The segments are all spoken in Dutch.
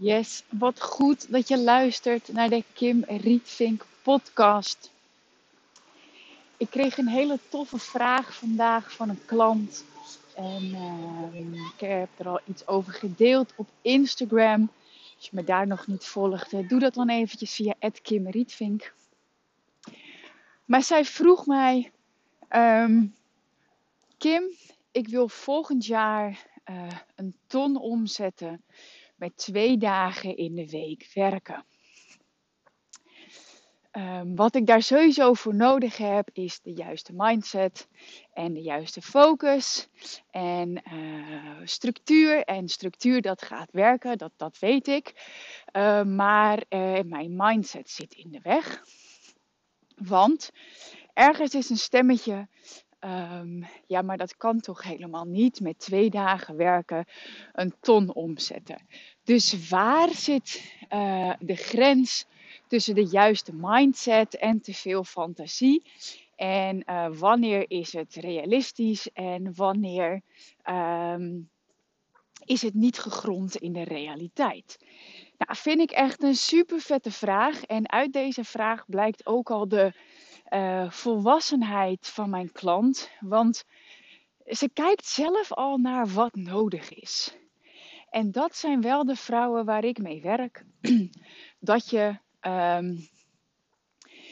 Yes, wat goed dat je luistert naar de Kim Rietvink podcast. Ik kreeg een hele toffe vraag vandaag van een klant. En eh, ik heb er al iets over gedeeld op Instagram. Als je me daar nog niet volgt, doe dat dan eventjes via Kim Rietvink. Maar zij vroeg mij, ehm, Kim, ik wil volgend jaar eh, een ton omzetten met twee dagen in de week werken. Ehm, wat ik daar sowieso voor nodig heb, is de juiste mindset en de juiste focus en uh, structuur. En structuur dat gaat werken, dat, dat weet ik. Uh, maar uh, mijn mindset zit in de weg. Want ergens is een stemmetje Um, ja, maar dat kan toch helemaal niet met twee dagen werken een ton omzetten. Dus waar zit uh, de grens tussen de juiste mindset en te veel fantasie? En uh, wanneer is het realistisch en wanneer um, is het niet gegrond in de realiteit? Nou, vind ik echt een super vette vraag. En uit deze vraag blijkt ook al de uh, volwassenheid van mijn klant. Want ze kijkt zelf al naar wat nodig is. En dat zijn wel de vrouwen waar ik mee werk. Dat je um,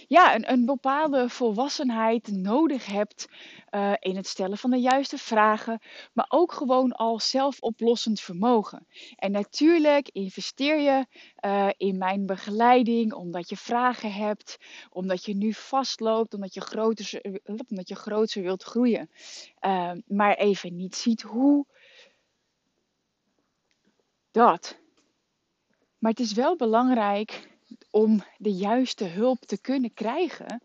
ja, een, een, bepaalde volwassenheid nodig hebt uh, in het stellen van de juiste vragen, maar ook gewoon al zelfoplossend vermogen. En natuurlijk investeer je uh, in mijn begeleiding omdat je vragen hebt, omdat je nu vastloopt, omdat je groter, omdat je groter wilt groeien, uh, maar even niet ziet hoe. Dat. Maar het is wel belangrijk om de juiste hulp te kunnen krijgen,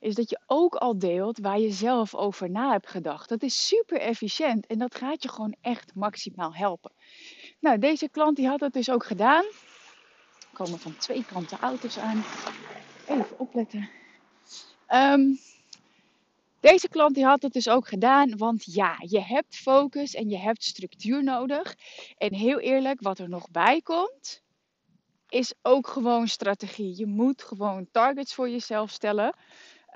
is dat je ook al deelt waar je zelf over na hebt gedacht. Dat is super efficiënt en dat gaat je gewoon echt maximaal helpen. Nou, deze klant die had dat dus ook gedaan. Er komen van twee kanten auto's aan. Even opletten. Um, deze klant die had het dus ook gedaan, want ja, je hebt focus en je hebt structuur nodig. En heel eerlijk, wat er nog bij komt, is ook gewoon strategie. Je moet gewoon targets voor jezelf stellen.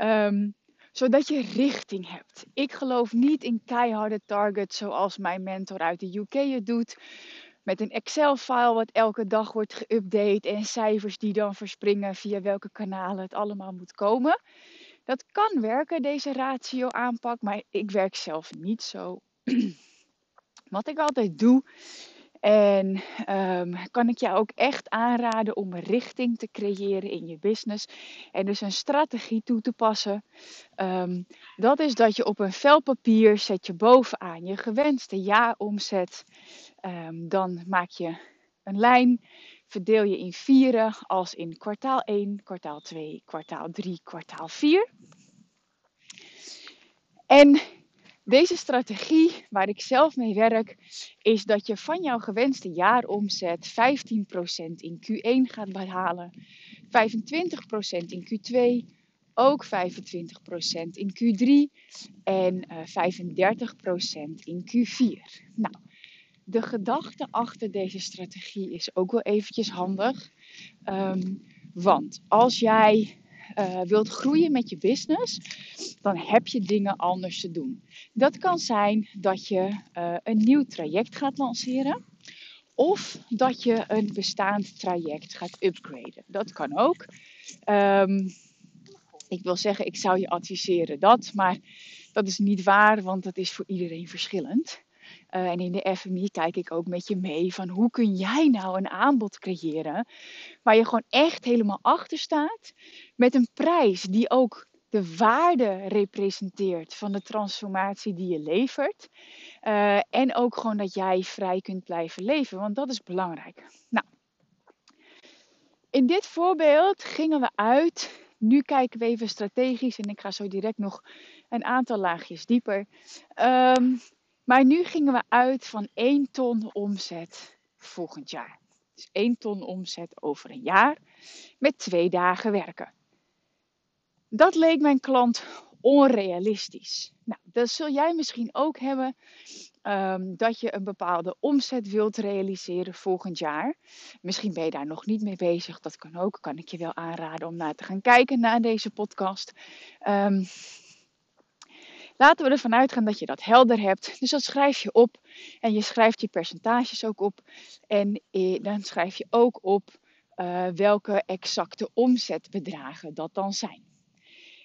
Um, zodat je richting hebt. Ik geloof niet in keiharde targets zoals mijn mentor uit de UK het doet. Met een Excel-file wat elke dag wordt geüpdate en cijfers die dan verspringen via welke kanalen het allemaal moet komen. Dat kan werken, deze ratio aanpak, maar ik werk zelf niet zo. Wat ik altijd doe, en um, kan ik jou ook echt aanraden om richting te creëren in je business. En dus een strategie toe te passen. Um, dat is dat je op een vel papier zet je bovenaan je gewenste jaaromzet. Um, dan maak je een lijn. Verdeel je in vieren als in kwartaal 1, kwartaal 2, kwartaal 3, kwartaal 4. En deze strategie waar ik zelf mee werk, is dat je van jouw gewenste jaaromzet 15% in Q1 gaat behalen, 25% in Q2, ook 25% in Q3 en uh, 35% in Q4. Nou, de gedachte achter deze strategie is ook wel eventjes handig. Um, want als jij uh, wilt groeien met je business, dan heb je dingen anders te doen. Dat kan zijn dat je uh, een nieuw traject gaat lanceren. Of dat je een bestaand traject gaat upgraden. Dat kan ook. Um, ik wil zeggen, ik zou je adviseren dat, maar dat is niet waar, want dat is voor iedereen verschillend. Uh, en in de FMI kijk ik ook met je mee van hoe kun jij nou een aanbod creëren waar je gewoon echt helemaal achter staat met een prijs die ook de waarde representeert van de transformatie die je levert. Uh, en ook gewoon dat jij vrij kunt blijven leven, want dat is belangrijk. Nou, in dit voorbeeld gingen we uit. Nu kijken we even strategisch en ik ga zo direct nog een aantal laagjes dieper. Um, maar nu gingen we uit van 1 ton omzet volgend jaar. Dus 1 ton omzet over een jaar met twee dagen werken. Dat leek mijn klant onrealistisch. Nou, dat zul jij misschien ook hebben. Um, dat je een bepaalde omzet wilt realiseren volgend jaar. Misschien ben je daar nog niet mee bezig. Dat kan ook. Kan ik je wel aanraden om naar te gaan kijken naar deze podcast. Um, laten we ervan uitgaan dat je dat helder hebt. Dus dat schrijf je op. En je schrijft je percentages ook op. En eh, dan schrijf je ook op uh, welke exacte omzetbedragen dat dan zijn.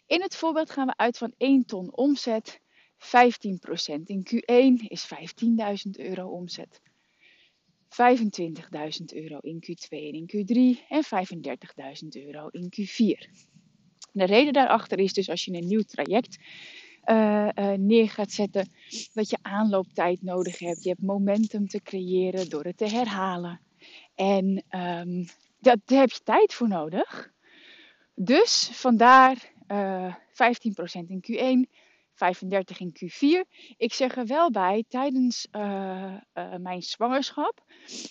In het voorbeeld gaan we uit van 1 ton omzet. 15% in Q1 is 15.000 euro omzet. 25.000 euro in Q2 en in Q3 en 35.000 euro in Q4. De reden daarachter is dus als je een nieuw traject uh, uh, neer gaat zetten, dat je aanlooptijd nodig hebt. Je hebt momentum te creëren door het te herhalen. En um, dat, daar heb je tijd voor nodig. Dus vandaar uh, 15% in Q1, 35 in Q4. Ik zeg er wel bij, tijdens mijn zwangerschap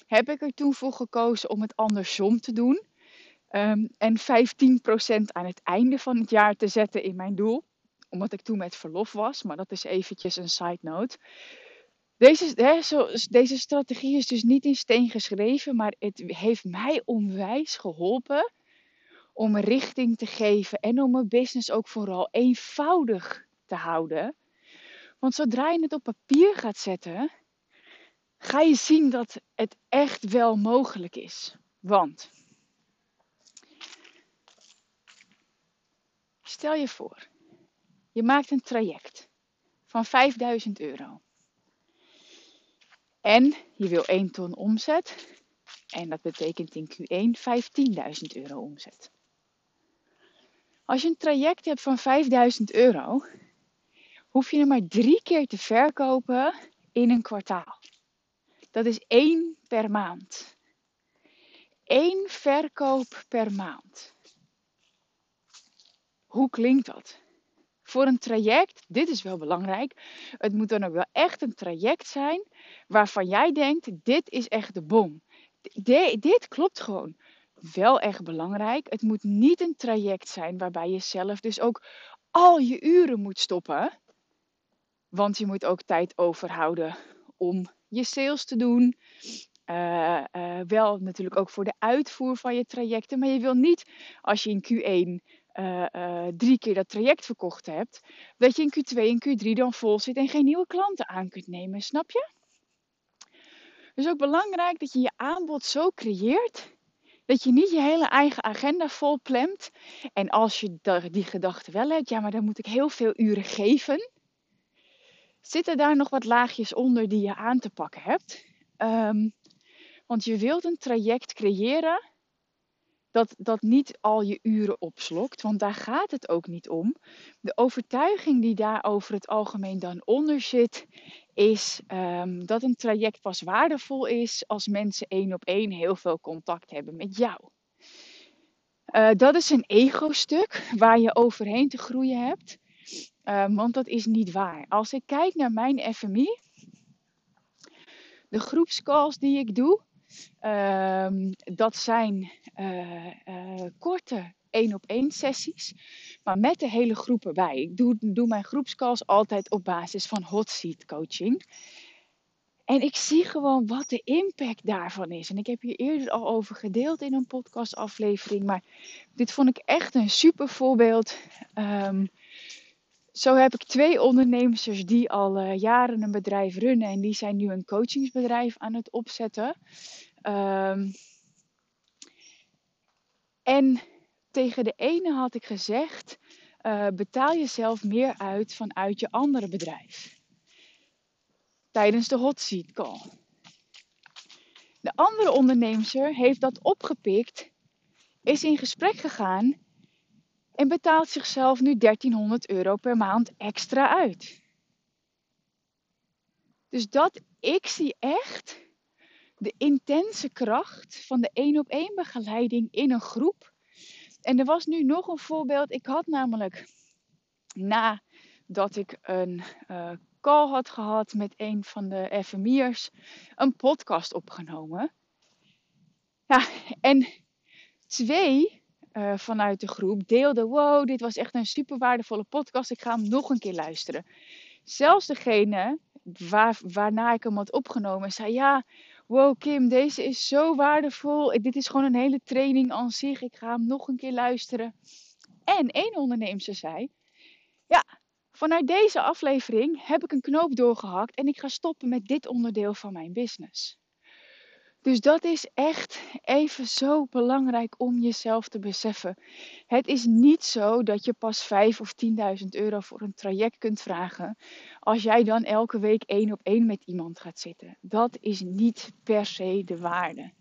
heb ik er toen voor gekozen om het andersom te doen. Um, en 15% aan het einde van het jaar te zetten in mijn doel. Omdat ik toen met verlof was, maar dat is eventjes een side note. Deze, hè, zo, deze strategie is dus niet in steen geschreven, maar het heeft mij onwijs geholpen om richting te geven en om mijn business ook vooral eenvoudig te houden. Want zodra je het op papier gaat zetten, ga je zien dat het echt wel mogelijk is. Want stel je voor, je maakt een traject van 5000 euro. En je wil 1 ton omzet. En dat betekent in Q1 15.000 euro omzet. Als je een traject hebt van 5000 euro, hoef je er maar drie keer te verkopen in een kwartaal. Dat is één per maand. Eén verkoop per maand. Hoe klinkt dat? Voor een traject, dit is wel belangrijk, het moet dan ook wel echt een traject zijn waarvan jij denkt, dit is echt de bom. Dit klopt gewoon. Wel echt belangrijk, het moet niet een traject zijn waarbij je zelf dus ook al je uren moet stoppen. Want je moet ook tijd overhouden om je sales te doen. Uh, uh, wel natuurlijk ook voor de uitvoer van je trajecten. Maar je wil niet als je in Q1 uh, drie keer dat traject verkocht hebt, dat je in Q2 en Q3 dan vol zit en geen nieuwe klanten aan kunt nemen. Snap je? Dus ook belangrijk dat je je aanbod zo creëert dat je niet je hele eigen agenda vol plemt. En als je die gedachte wel hebt, ja, maar dan moet ik heel veel uren geven. Zitten daar nog wat laagjes onder die je aan te pakken hebt? Um, want je wilt een traject creëren dat, dat niet al je uren opslokt, want daar gaat het ook niet om. De overtuiging die daar over het algemeen dan onder zit, is um, dat een traject pas waardevol is als mensen één op één heel veel contact hebben met jou. Uh, dat is een ego-stuk waar je overheen te groeien hebt, uh, want dat is niet waar. Als ik kijk naar mijn FMI, de groepscalls die ik doe, dat zijn uh, korte één op één sessies, maar met de hele groep erbij. Ik doe, doe mijn groepscalls altijd op basis van hot seat coaching. En ik zie gewoon wat de impact daarvan is. En ik heb hier eerder al over gedeeld in een podcastaflevering. Maar dit vond ik echt een super voorbeeld. Um, zo heb ik twee ondernemers die al uh, jaren een bedrijf runnen. En die zijn nu een coachingsbedrijf aan het opzetten. Um, en tegen de ene had ik gezegd: uh, betaal jezelf meer uit vanuit je andere bedrijf. Tijdens de hot seat call. De andere ondernemer heeft dat opgepikt, is in gesprek gegaan En betaalt zichzelf nu 1300 euro per maand extra uit. Dus dat, ik zie echt de intense kracht van de één op één begeleiding in een groep. En er was nu nog een voorbeeld. Ik had namelijk nadat ik een uh, call had gehad met een van de FMI'ers, een podcast opgenomen. Ja, en twee uh, vanuit de groep deelden: Wow, dit was echt een super waardevolle podcast. Ik ga hem nog een keer luisteren. Zelfs degene waar, waarna ik hem had opgenomen zei: Ja, wow Kim, deze is zo waardevol. Dit is gewoon een hele training aan zich. Ik ga hem nog een keer luisteren. En één onderneemster zei, ja, vanuit deze aflevering heb ik een knoop doorgehakt en ik ga stoppen met dit onderdeel van mijn business. Dus dat is echt even zo belangrijk om jezelf te beseffen. Het is niet zo dat je pas 5 of 10.000 euro voor een traject kunt vragen als jij dan elke week één op één met iemand gaat zitten. Dat is niet per se de waarde.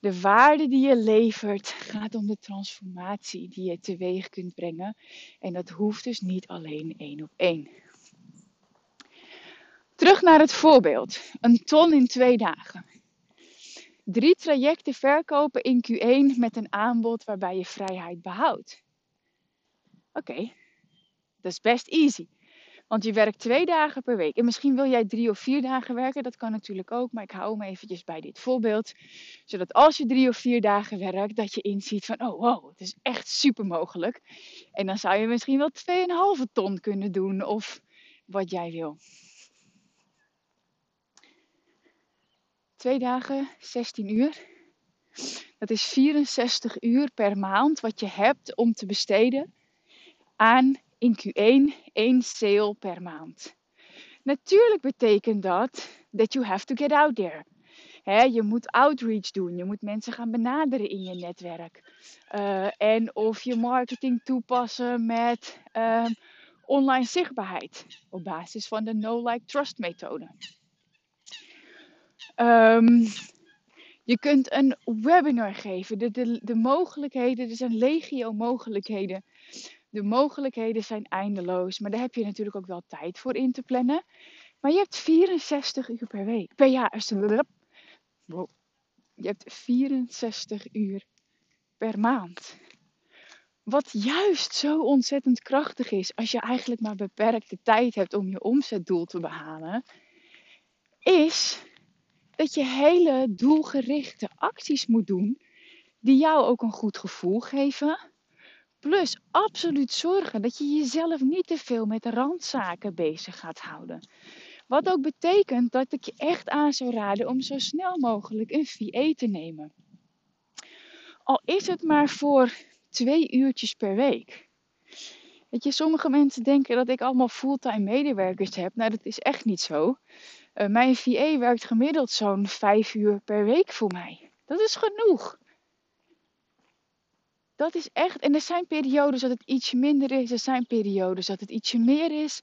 De waarde die je levert gaat om de transformatie die je teweeg kunt brengen. En dat hoeft dus niet alleen één op één. Terug naar het voorbeeld. Een ton in twee dagen drie trajecten verkopen in Q1 met een aanbod waarbij je vrijheid behoudt. Oké, dat is best easy. Want je werkt twee dagen per week. En misschien wil jij drie of vier dagen werken. Dat kan natuurlijk ook. Maar ik hou me eventjes bij dit voorbeeld. Zodat als je drie of vier dagen werkt, dat je inziet van... Oh wow, het is echt super mogelijk. En dan zou je misschien wel 2,5 ton kunnen doen. Of wat jij wil. Twee dagen, 16 uur. Dat is 64 uur per maand wat je hebt om te besteden aan in Q1 één sale per maand. Natuurlijk betekent dat dat you have to get out there. je moet outreach doen, je moet mensen gaan benaderen in je netwerk. Uh, en of je marketing toepassen met uh, online zichtbaarheid op basis van de no-like-trust methode. Um, je kunt een webinar geven. De, de, de mogelijkheden, er zijn legio mogelijkheden. De mogelijkheden zijn eindeloos. Maar daar heb je natuurlijk ook wel tijd voor in te plannen. Maar je hebt 64 uur per week. Per jaar. Je hebt 64 uur per maand. Wat juist zo ontzettend krachtig is als je eigenlijk maar beperkte tijd hebt om je omzetdoel te behalen, is dat je hele doelgerichte acties moet doen die jou ook een goed gevoel geven. Plus absoluut zorgen dat je jezelf niet te veel met randzaken bezig gaat houden. Wat ook betekent dat ik je echt aan zou raden om zo snel mogelijk een VA te nemen. Al is het maar voor twee uurtjes per week. Weet je, sommige mensen denken dat ik allemaal fulltime medewerkers heb. Nou, dat is echt niet zo. Uh, mijn VA werkt gemiddeld zo'n vijf uur per week voor mij. Dat is genoeg. Dat is echt. En er zijn periodes dat het iets minder is. Er zijn periodes dat het ietsje meer is.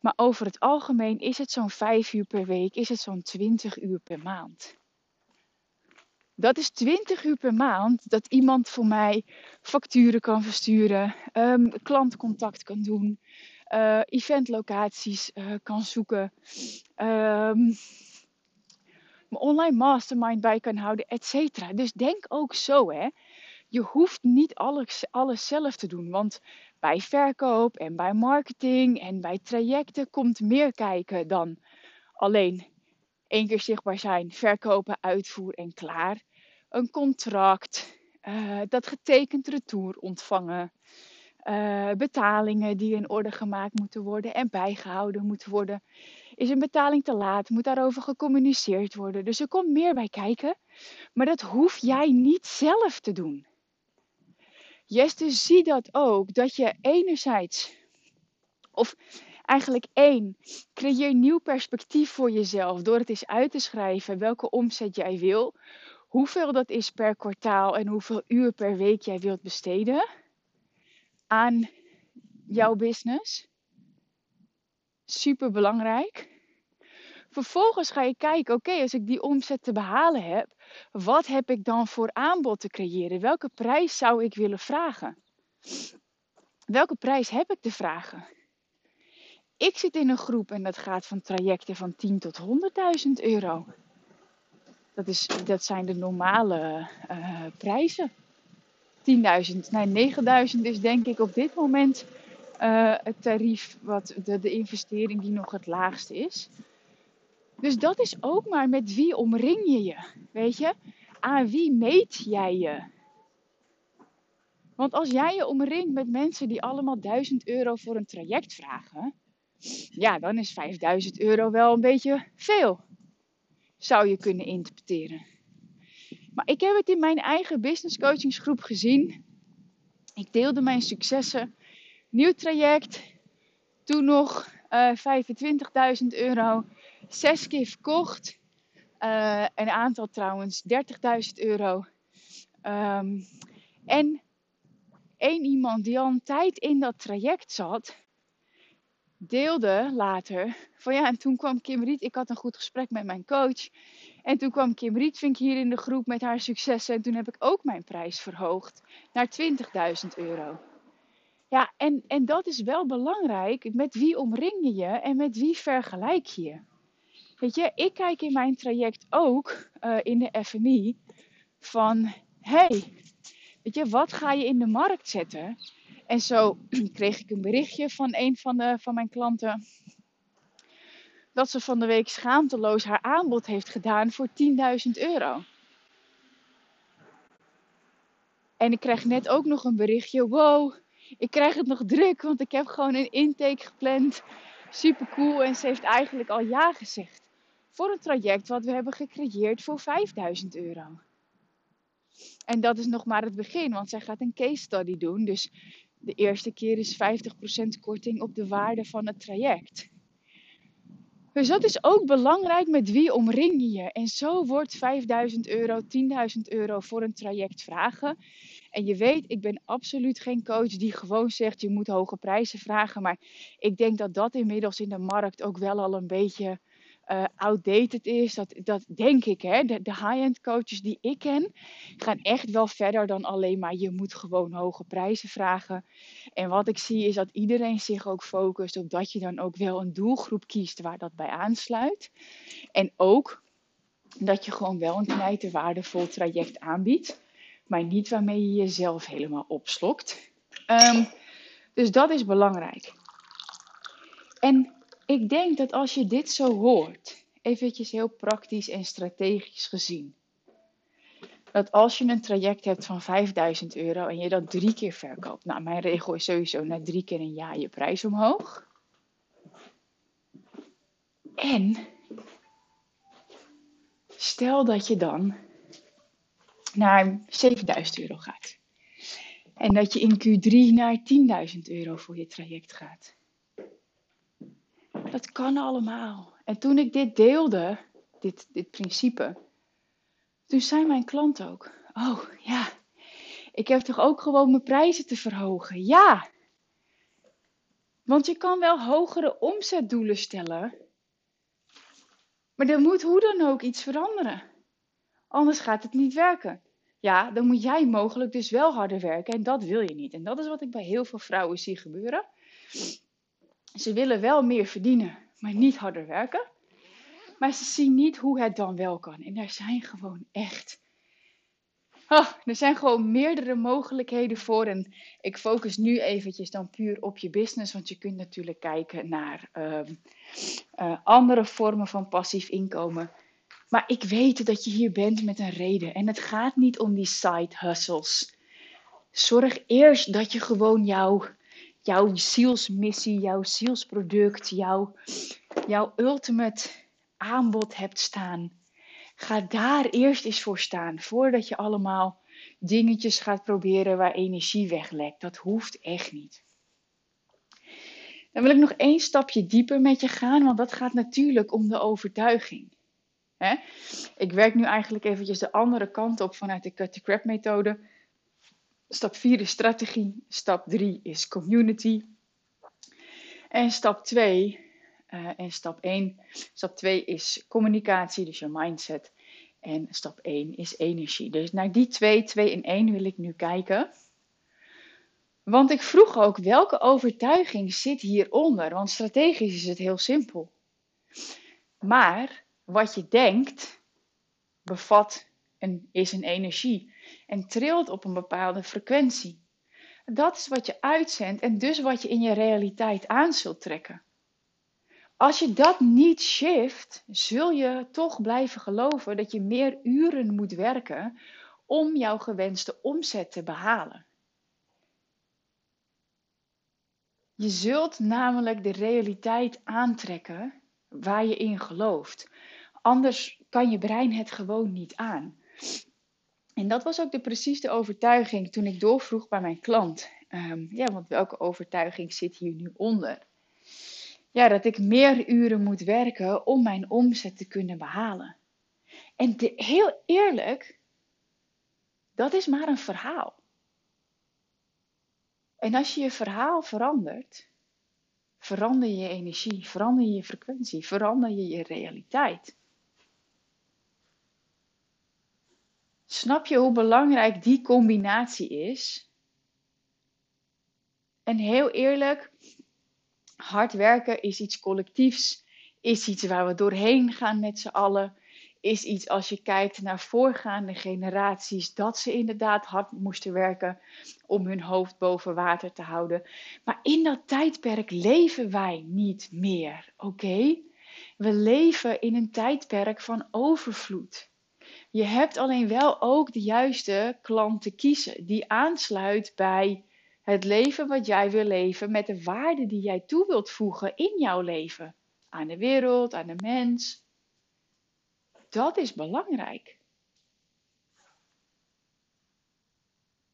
Maar over het algemeen is het zo'n 5 uur per week. Is het zo'n 20 uur per maand. Dat is 20 uur per maand dat iemand voor mij facturen kan versturen, um, klantcontact kan doen, uh, eventlocaties uh, kan zoeken, um, mijn online mastermind bij kan houden, etc. Dus denk ook zo, hè. Je hoeft niet alles, alles zelf te doen, want bij verkoop en bij marketing en bij trajecten komt meer kijken dan alleen één keer zichtbaar zijn, verkopen, uitvoer en klaar. Een contract, uh, dat getekend retour ontvangen, uh, betalingen die in orde gemaakt moeten worden en bijgehouden moeten worden. Is een betaling te laat? Moet daarover gecommuniceerd worden? Dus er komt meer bij kijken, maar dat hoef jij niet zelf te doen. Dus zie dat ook, dat je enerzijds, of eigenlijk één, creëer nieuw perspectief voor jezelf door het eens uit te schrijven welke omzet jij wil, hoeveel dat is per kwartaal en hoeveel uur per week jij wilt besteden aan jouw business. Super belangrijk. Vervolgens ga je kijken, oké, als ik die omzet te behalen heb, wat heb ik dan voor aanbod te creëren? Welke prijs zou ik willen vragen? welke prijs heb ik te vragen? Ik zit in een groep en dat gaat van trajecten van 10 tot 100.000 euro. Dat, is, dat zijn de normale uh, prijzen. 10.000, nee 9.000 is denk ik op dit moment uh, het tarief, wat de, de investering die nog het laagste is. Dus dat is ook maar met wie omring je je. Weet je, aan wie meet jij je? Want als jij je omringt met mensen die allemaal 1000 euro voor een traject vragen, ja, dan is 5000 euro wel een beetje veel. Zou je kunnen interpreteren. Maar ik heb het in mijn eigen business coachingsgroep gezien. Ik deelde mijn successen. Nieuw traject. Toen nog uh, eh, 25.000 euro. Zes keer verkocht. Uh, een aantal trouwens 30.000 euro. Um, en één iemand die al een tijd in dat traject zat, deelde later van ja, en toen kwam Kim Riet, ik had een goed gesprek met mijn coach. En toen kwam Kim Rietvink hier in de groep met haar successen. En toen heb ik ook mijn prijs verhoogd naar 20.000 euro. Ja, en, en dat is wel belangrijk. Met wie omring je je en met wie vergelijk je? Weet je, ik kijk in mijn traject ook uh, in de FMI van, hey, weet je, wat ga je in de markt zetten? En zo kreeg ik een berichtje van een van, de, van mijn klanten. Dat ze van de week schaamteloos haar aanbod heeft gedaan voor 10.000 euro. En ik krijg net ook nog een berichtje. Wow, ik krijg het nog druk, want ik heb gewoon een intake gepland. Super cool. En ze heeft eigenlijk al ja gezegd. Voor een traject wat we hebben gecreëerd voor 5000 euro. En dat is nog maar het begin, want zij gaat een case study doen. Dus de eerste keer is 50% korting op de waarde van het traject. Dus dat is ook belangrijk met wie omring je. En zo wordt 5000 euro, 10.000 euro voor een traject vragen. En je weet, ik ben absoluut geen coach die gewoon zegt je moet hoge prijzen vragen. Maar ik denk dat dat inmiddels in de markt ook wel al een beetje uh, outdated is. Dat, dat denk ik. Hè? De, high-end coaches die ik ken gaan echt wel verder dan alleen maar je moet gewoon hoge prijzen vragen. En wat ik zie is dat iedereen zich ook focust op dat je dan ook wel een doelgroep kiest waar dat bij aansluit. En ook dat je gewoon wel een knijter waardevol traject aanbiedt. Maar niet waarmee je jezelf helemaal opslokt. Um, dus dat is belangrijk. En ik denk dat als je dit zo hoort, eventjes heel praktisch en strategisch gezien, dat als je een traject hebt van 5000 euro en je dat drie keer verkoopt, nou mijn regel is sowieso na drie keer een jaar je prijs omhoog. En stel dat je dan naar 7000 euro gaat. En dat je in Q3 naar 10.000 euro voor je traject gaat. Dat kan allemaal. En toen ik dit deelde, dit, dit principe, toen zei mijn klant ook: Oh ja, ik heb toch ook gewoon mijn prijzen te verhogen? Ja. Want je kan wel hogere omzetdoelen stellen, maar er moet hoe dan ook iets veranderen. Anders gaat het niet werken. Ja, dan moet jij mogelijk dus wel harder werken en dat wil je niet. En dat is wat ik bij heel veel vrouwen zie gebeuren. Ze willen wel meer verdienen, maar niet harder werken. Maar ze zien niet hoe het dan wel kan. En er zijn gewoon echt. Oh, er zijn gewoon meerdere mogelijkheden voor. En ik focus nu eventjes dan puur op je business. Want je kunt natuurlijk kijken naar uh, uh, andere vormen van passief inkomen. Maar ik weet dat je hier bent met een reden. En het gaat niet om die side hustles. Zorg eerst dat je gewoon jouw jouw zielsmissie, jouw zielsproduct, jouw, jouw ultimate aanbod hebt staan. Ga daar eerst eens voor staan, voordat je allemaal dingetjes gaat proberen waar energie weglekt. Dat hoeft echt niet. Dan wil ik nog één stapje dieper met je gaan, want dat gaat natuurlijk om de overtuiging. Ik werk nu eigenlijk eventjes de andere kant op vanuit de Cut the Crap methode. Stap 4 is strategie. Stap 3 is community. En stap 2 uh, eh, en stap 1. Stap 2 is communicatie, dus je mindset. En stap 1 is energie. Dus naar die 2, 2 en 1 wil ik nu kijken. Want ik vroeg ook welke overtuiging zit hieronder? Want strategisch is het heel simpel. Maar wat je denkt bevat een, is een energie en trilt op een bepaalde frequentie. Dat is wat je uitzendt en dus wat je in je realiteit aan zult trekken. Als je dat niet shift, zul je toch blijven geloven dat je meer uren moet werken om jouw gewenste omzet te behalen. Je zult namelijk de realiteit aantrekken waar je in gelooft. Anders kan je brein het gewoon niet aan. En dat was ook de, precies de overtuiging toen ik doorvroeg bij mijn klant. Um, ja, want welke overtuiging zit hier nu onder? Ja, dat ik meer uren moet werken om mijn omzet te kunnen behalen. En heel eerlijk, dat is maar een verhaal. En als je je verhaal verandert, verander je energie, verander je frequentie, verander je je realiteit. Snap je hoe belangrijk die combinatie is? En heel eerlijk, hard werken is iets collectiefs, is iets waar we doorheen gaan met z'n allen is iets als je kijkt naar voorgaande generaties, dat ze inderdaad hard moesten werken om hun hoofd boven water te houden. Maar in dat tijdperk leven wij niet meer, oké? We leven in een tijdperk van overvloed. Je hebt alleen wel ook de juiste klant te kiezen, die aansluit bij het leven wat jij wil leven, met de waarde die jij toe wilt voegen in jouw leven. Aan de wereld, aan de mens, dat is belangrijk.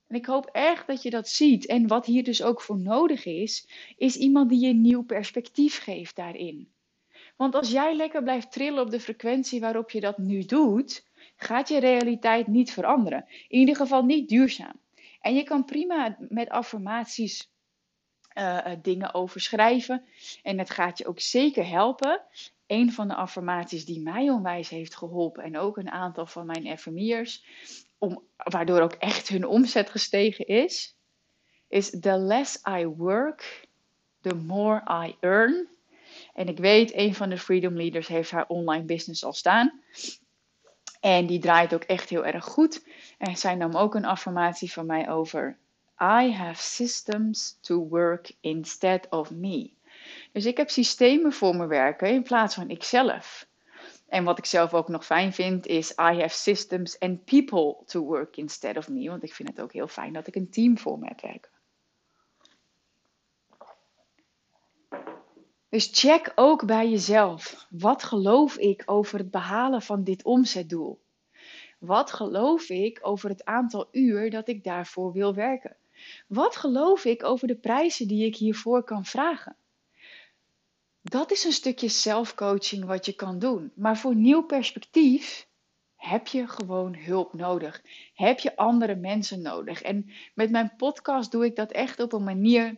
En ik hoop echt dat je dat ziet. En wat hier dus ook voor nodig is, is iemand die je een nieuw perspectief geeft daarin. Want als jij lekker blijft trillen op de frequentie waarop je dat nu doet, gaat je realiteit niet veranderen. In ieder geval niet duurzaam. En je kan prima met affirmaties uh, dingen overschrijven. En het gaat je ook zeker helpen een van de affirmaties die mij onwijs heeft geholpen en ook een aantal van mijn FMI'ers, waardoor ook echt hun omzet gestegen is, is the less I work, the more I earn. En ik weet, een van de Freedom Leaders heeft haar online business al staan. En die draait ook echt heel erg goed. En zij nam ook een affirmatie van mij over. I have systems to work instead of me. Dus ik heb systemen voor me werken in plaats van ikzelf. En wat ik zelf ook nog fijn vind is I have systems and people to work instead of me. Want ik vind het ook heel fijn dat ik een team voor me heb werken. Dus check ook bij jezelf. Wat geloof ik over het behalen van dit omzetdoel? Wat geloof ik over het aantal uur dat ik daarvoor wil werken? Wat geloof ik over de prijzen die ik hiervoor kan vragen? Dat is een stukje zelfcoaching wat je kan doen. Maar voor nieuw perspectief heb je gewoon hulp nodig. Heb je andere mensen nodig. En met mijn podcast doe ik dat echt op een manier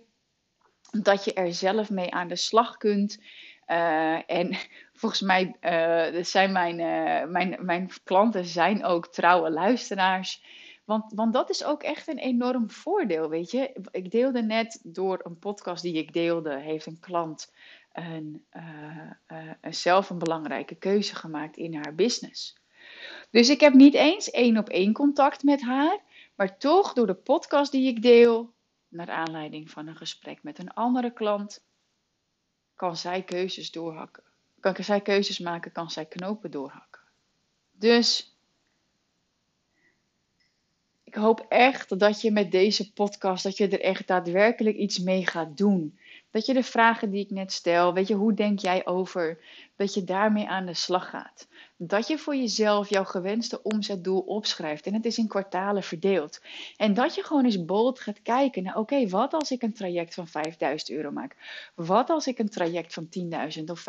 dat je er zelf mee aan de slag kunt. Uh, en volgens mij uh, zijn mijn, uh, mijn, mijn klanten zijn ook trouwe luisteraars. Want, want dat is ook echt een enorm voordeel, weet je. Ik deelde net door een podcast die ik deelde, heeft een klant een, zelf een belangrijke keuze gemaakt in haar business. Dus ik heb niet eens één op één contact met haar, maar toch door de podcast die ik deel, naar aanleiding van een gesprek met een andere klant, kan zij keuzes doorhakken. Kan zij keuzes maken, kan zij knopen doorhakken. Dus ik hoop echt dat je met deze podcast, dat je er echt daadwerkelijk iets mee gaat doen. Dat je de vragen die ik net stel, weet je, hoe denk jij over, dat je daarmee aan de slag gaat. Dat je voor jezelf jouw gewenste omzetdoel opschrijft en het is in kwartalen verdeeld. En dat je gewoon eens bold gaat kijken naar, oké, wat als ik een traject van 5000 euro maak? Wat als ik een traject van 10.000 of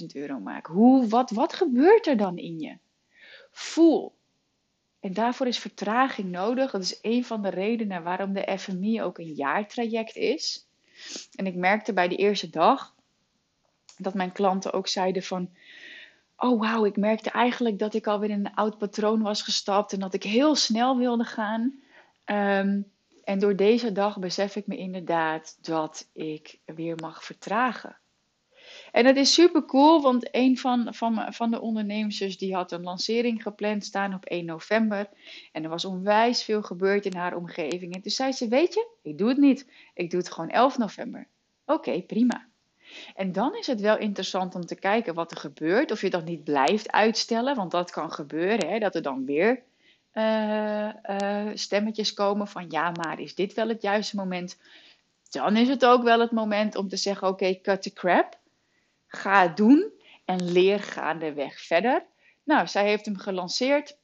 15.000 euro maak? Hoe, wat, wat gebeurt er dan in je? Voel. En daarvoor is vertraging nodig. Dat is een van de redenen waarom de FMI ook een jaartraject is. En ik merkte bij de eerste dag dat mijn klanten ook zeiden van, oh wauw, ik merkte eigenlijk dat ik alweer in een oud patroon was gestapt en dat ik heel snel wilde gaan. Um, En door deze dag besef ik me inderdaad dat ik weer mag vertragen. En dat is super cool, want een van, van, van de ondernemers die had een lancering gepland staan op 1 november. En er was onwijs veel gebeurd in haar omgeving. En toen zei ze, weet je, ik doe het niet. Ik doe het gewoon 11 november. Oké, prima. En dan is het wel interessant om te kijken wat er gebeurt. Of je dat niet blijft uitstellen, want dat kan gebeuren. Hè, dat er dan weer uh, uh, stemmetjes komen van ja, maar is dit wel het juiste moment? Dan is het ook wel het moment om te zeggen: oké, cut the crap. Ga het doen en leer gaandeweg verder. Nou, zij heeft hem gelanceerd.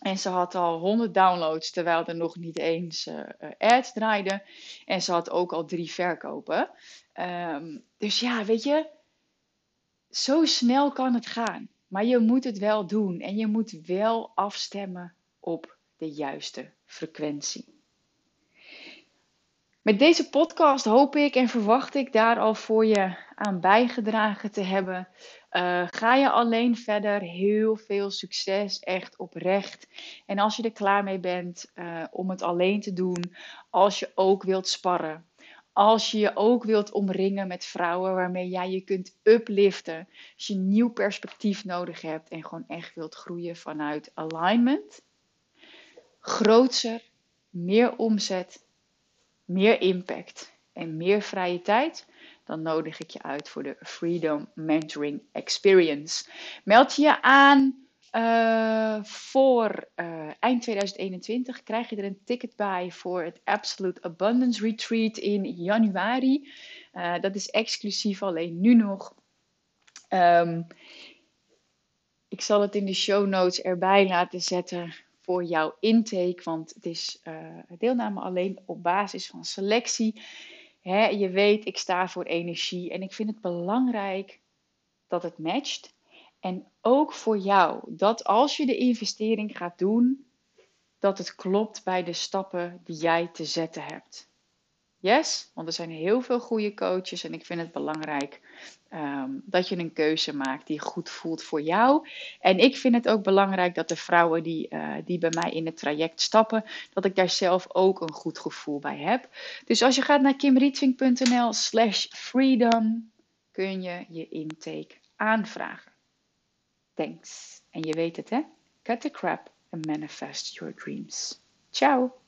En ze had al 100 downloads terwijl er nog niet eens uh, ads draaiden. En ze had ook al drie verkopen. Um, dus ja, weet je, zo snel kan het gaan. Maar je moet het wel doen en je moet wel afstemmen op de juiste frequentie. Met deze podcast hoop ik en verwacht ik daar al voor je aan bijgedragen te hebben. Uh, ga je alleen verder, heel veel succes, echt oprecht. En als je er klaar mee bent uh, om het alleen te doen, als je ook wilt sparren, als je je ook wilt omringen met vrouwen waarmee jij je kunt upliften, als je een nieuw perspectief nodig hebt en gewoon echt wilt groeien vanuit alignment, grootser, meer omzet, meer impact en meer vrije tijd, dan nodig ik je uit voor de Freedom Mentoring Experience. Meld je je aan uh, voor uh, eind 2021. Krijg je er een ticket bij voor het Absolute Abundance Retreat in januari. Uh, dat is exclusief alleen nu nog. Um, ik zal het in de show notes erbij laten zetten voor jouw intake. Want het is uh, deelname alleen op basis van selectie. Hè, je weet, ik sta voor energie en ik vind het belangrijk dat het matcht. En ook voor jou, dat als je de investering gaat doen, dat het klopt bij de stappen die jij te zetten hebt. Yes, want er zijn heel veel goede coaches en ik vind het belangrijk um, dat je een keuze maakt die goed voelt voor jou. En ik vind het ook belangrijk dat de vrouwen die, uh, die bij mij in het traject stappen, dat ik daar zelf ook een goed gevoel bij heb. Dus als je gaat naar kimrietvink.nl slash freedom, kun je je intake aanvragen. Thanks. En je weet het hè? Cut the crap and manifest your dreams. Ciao!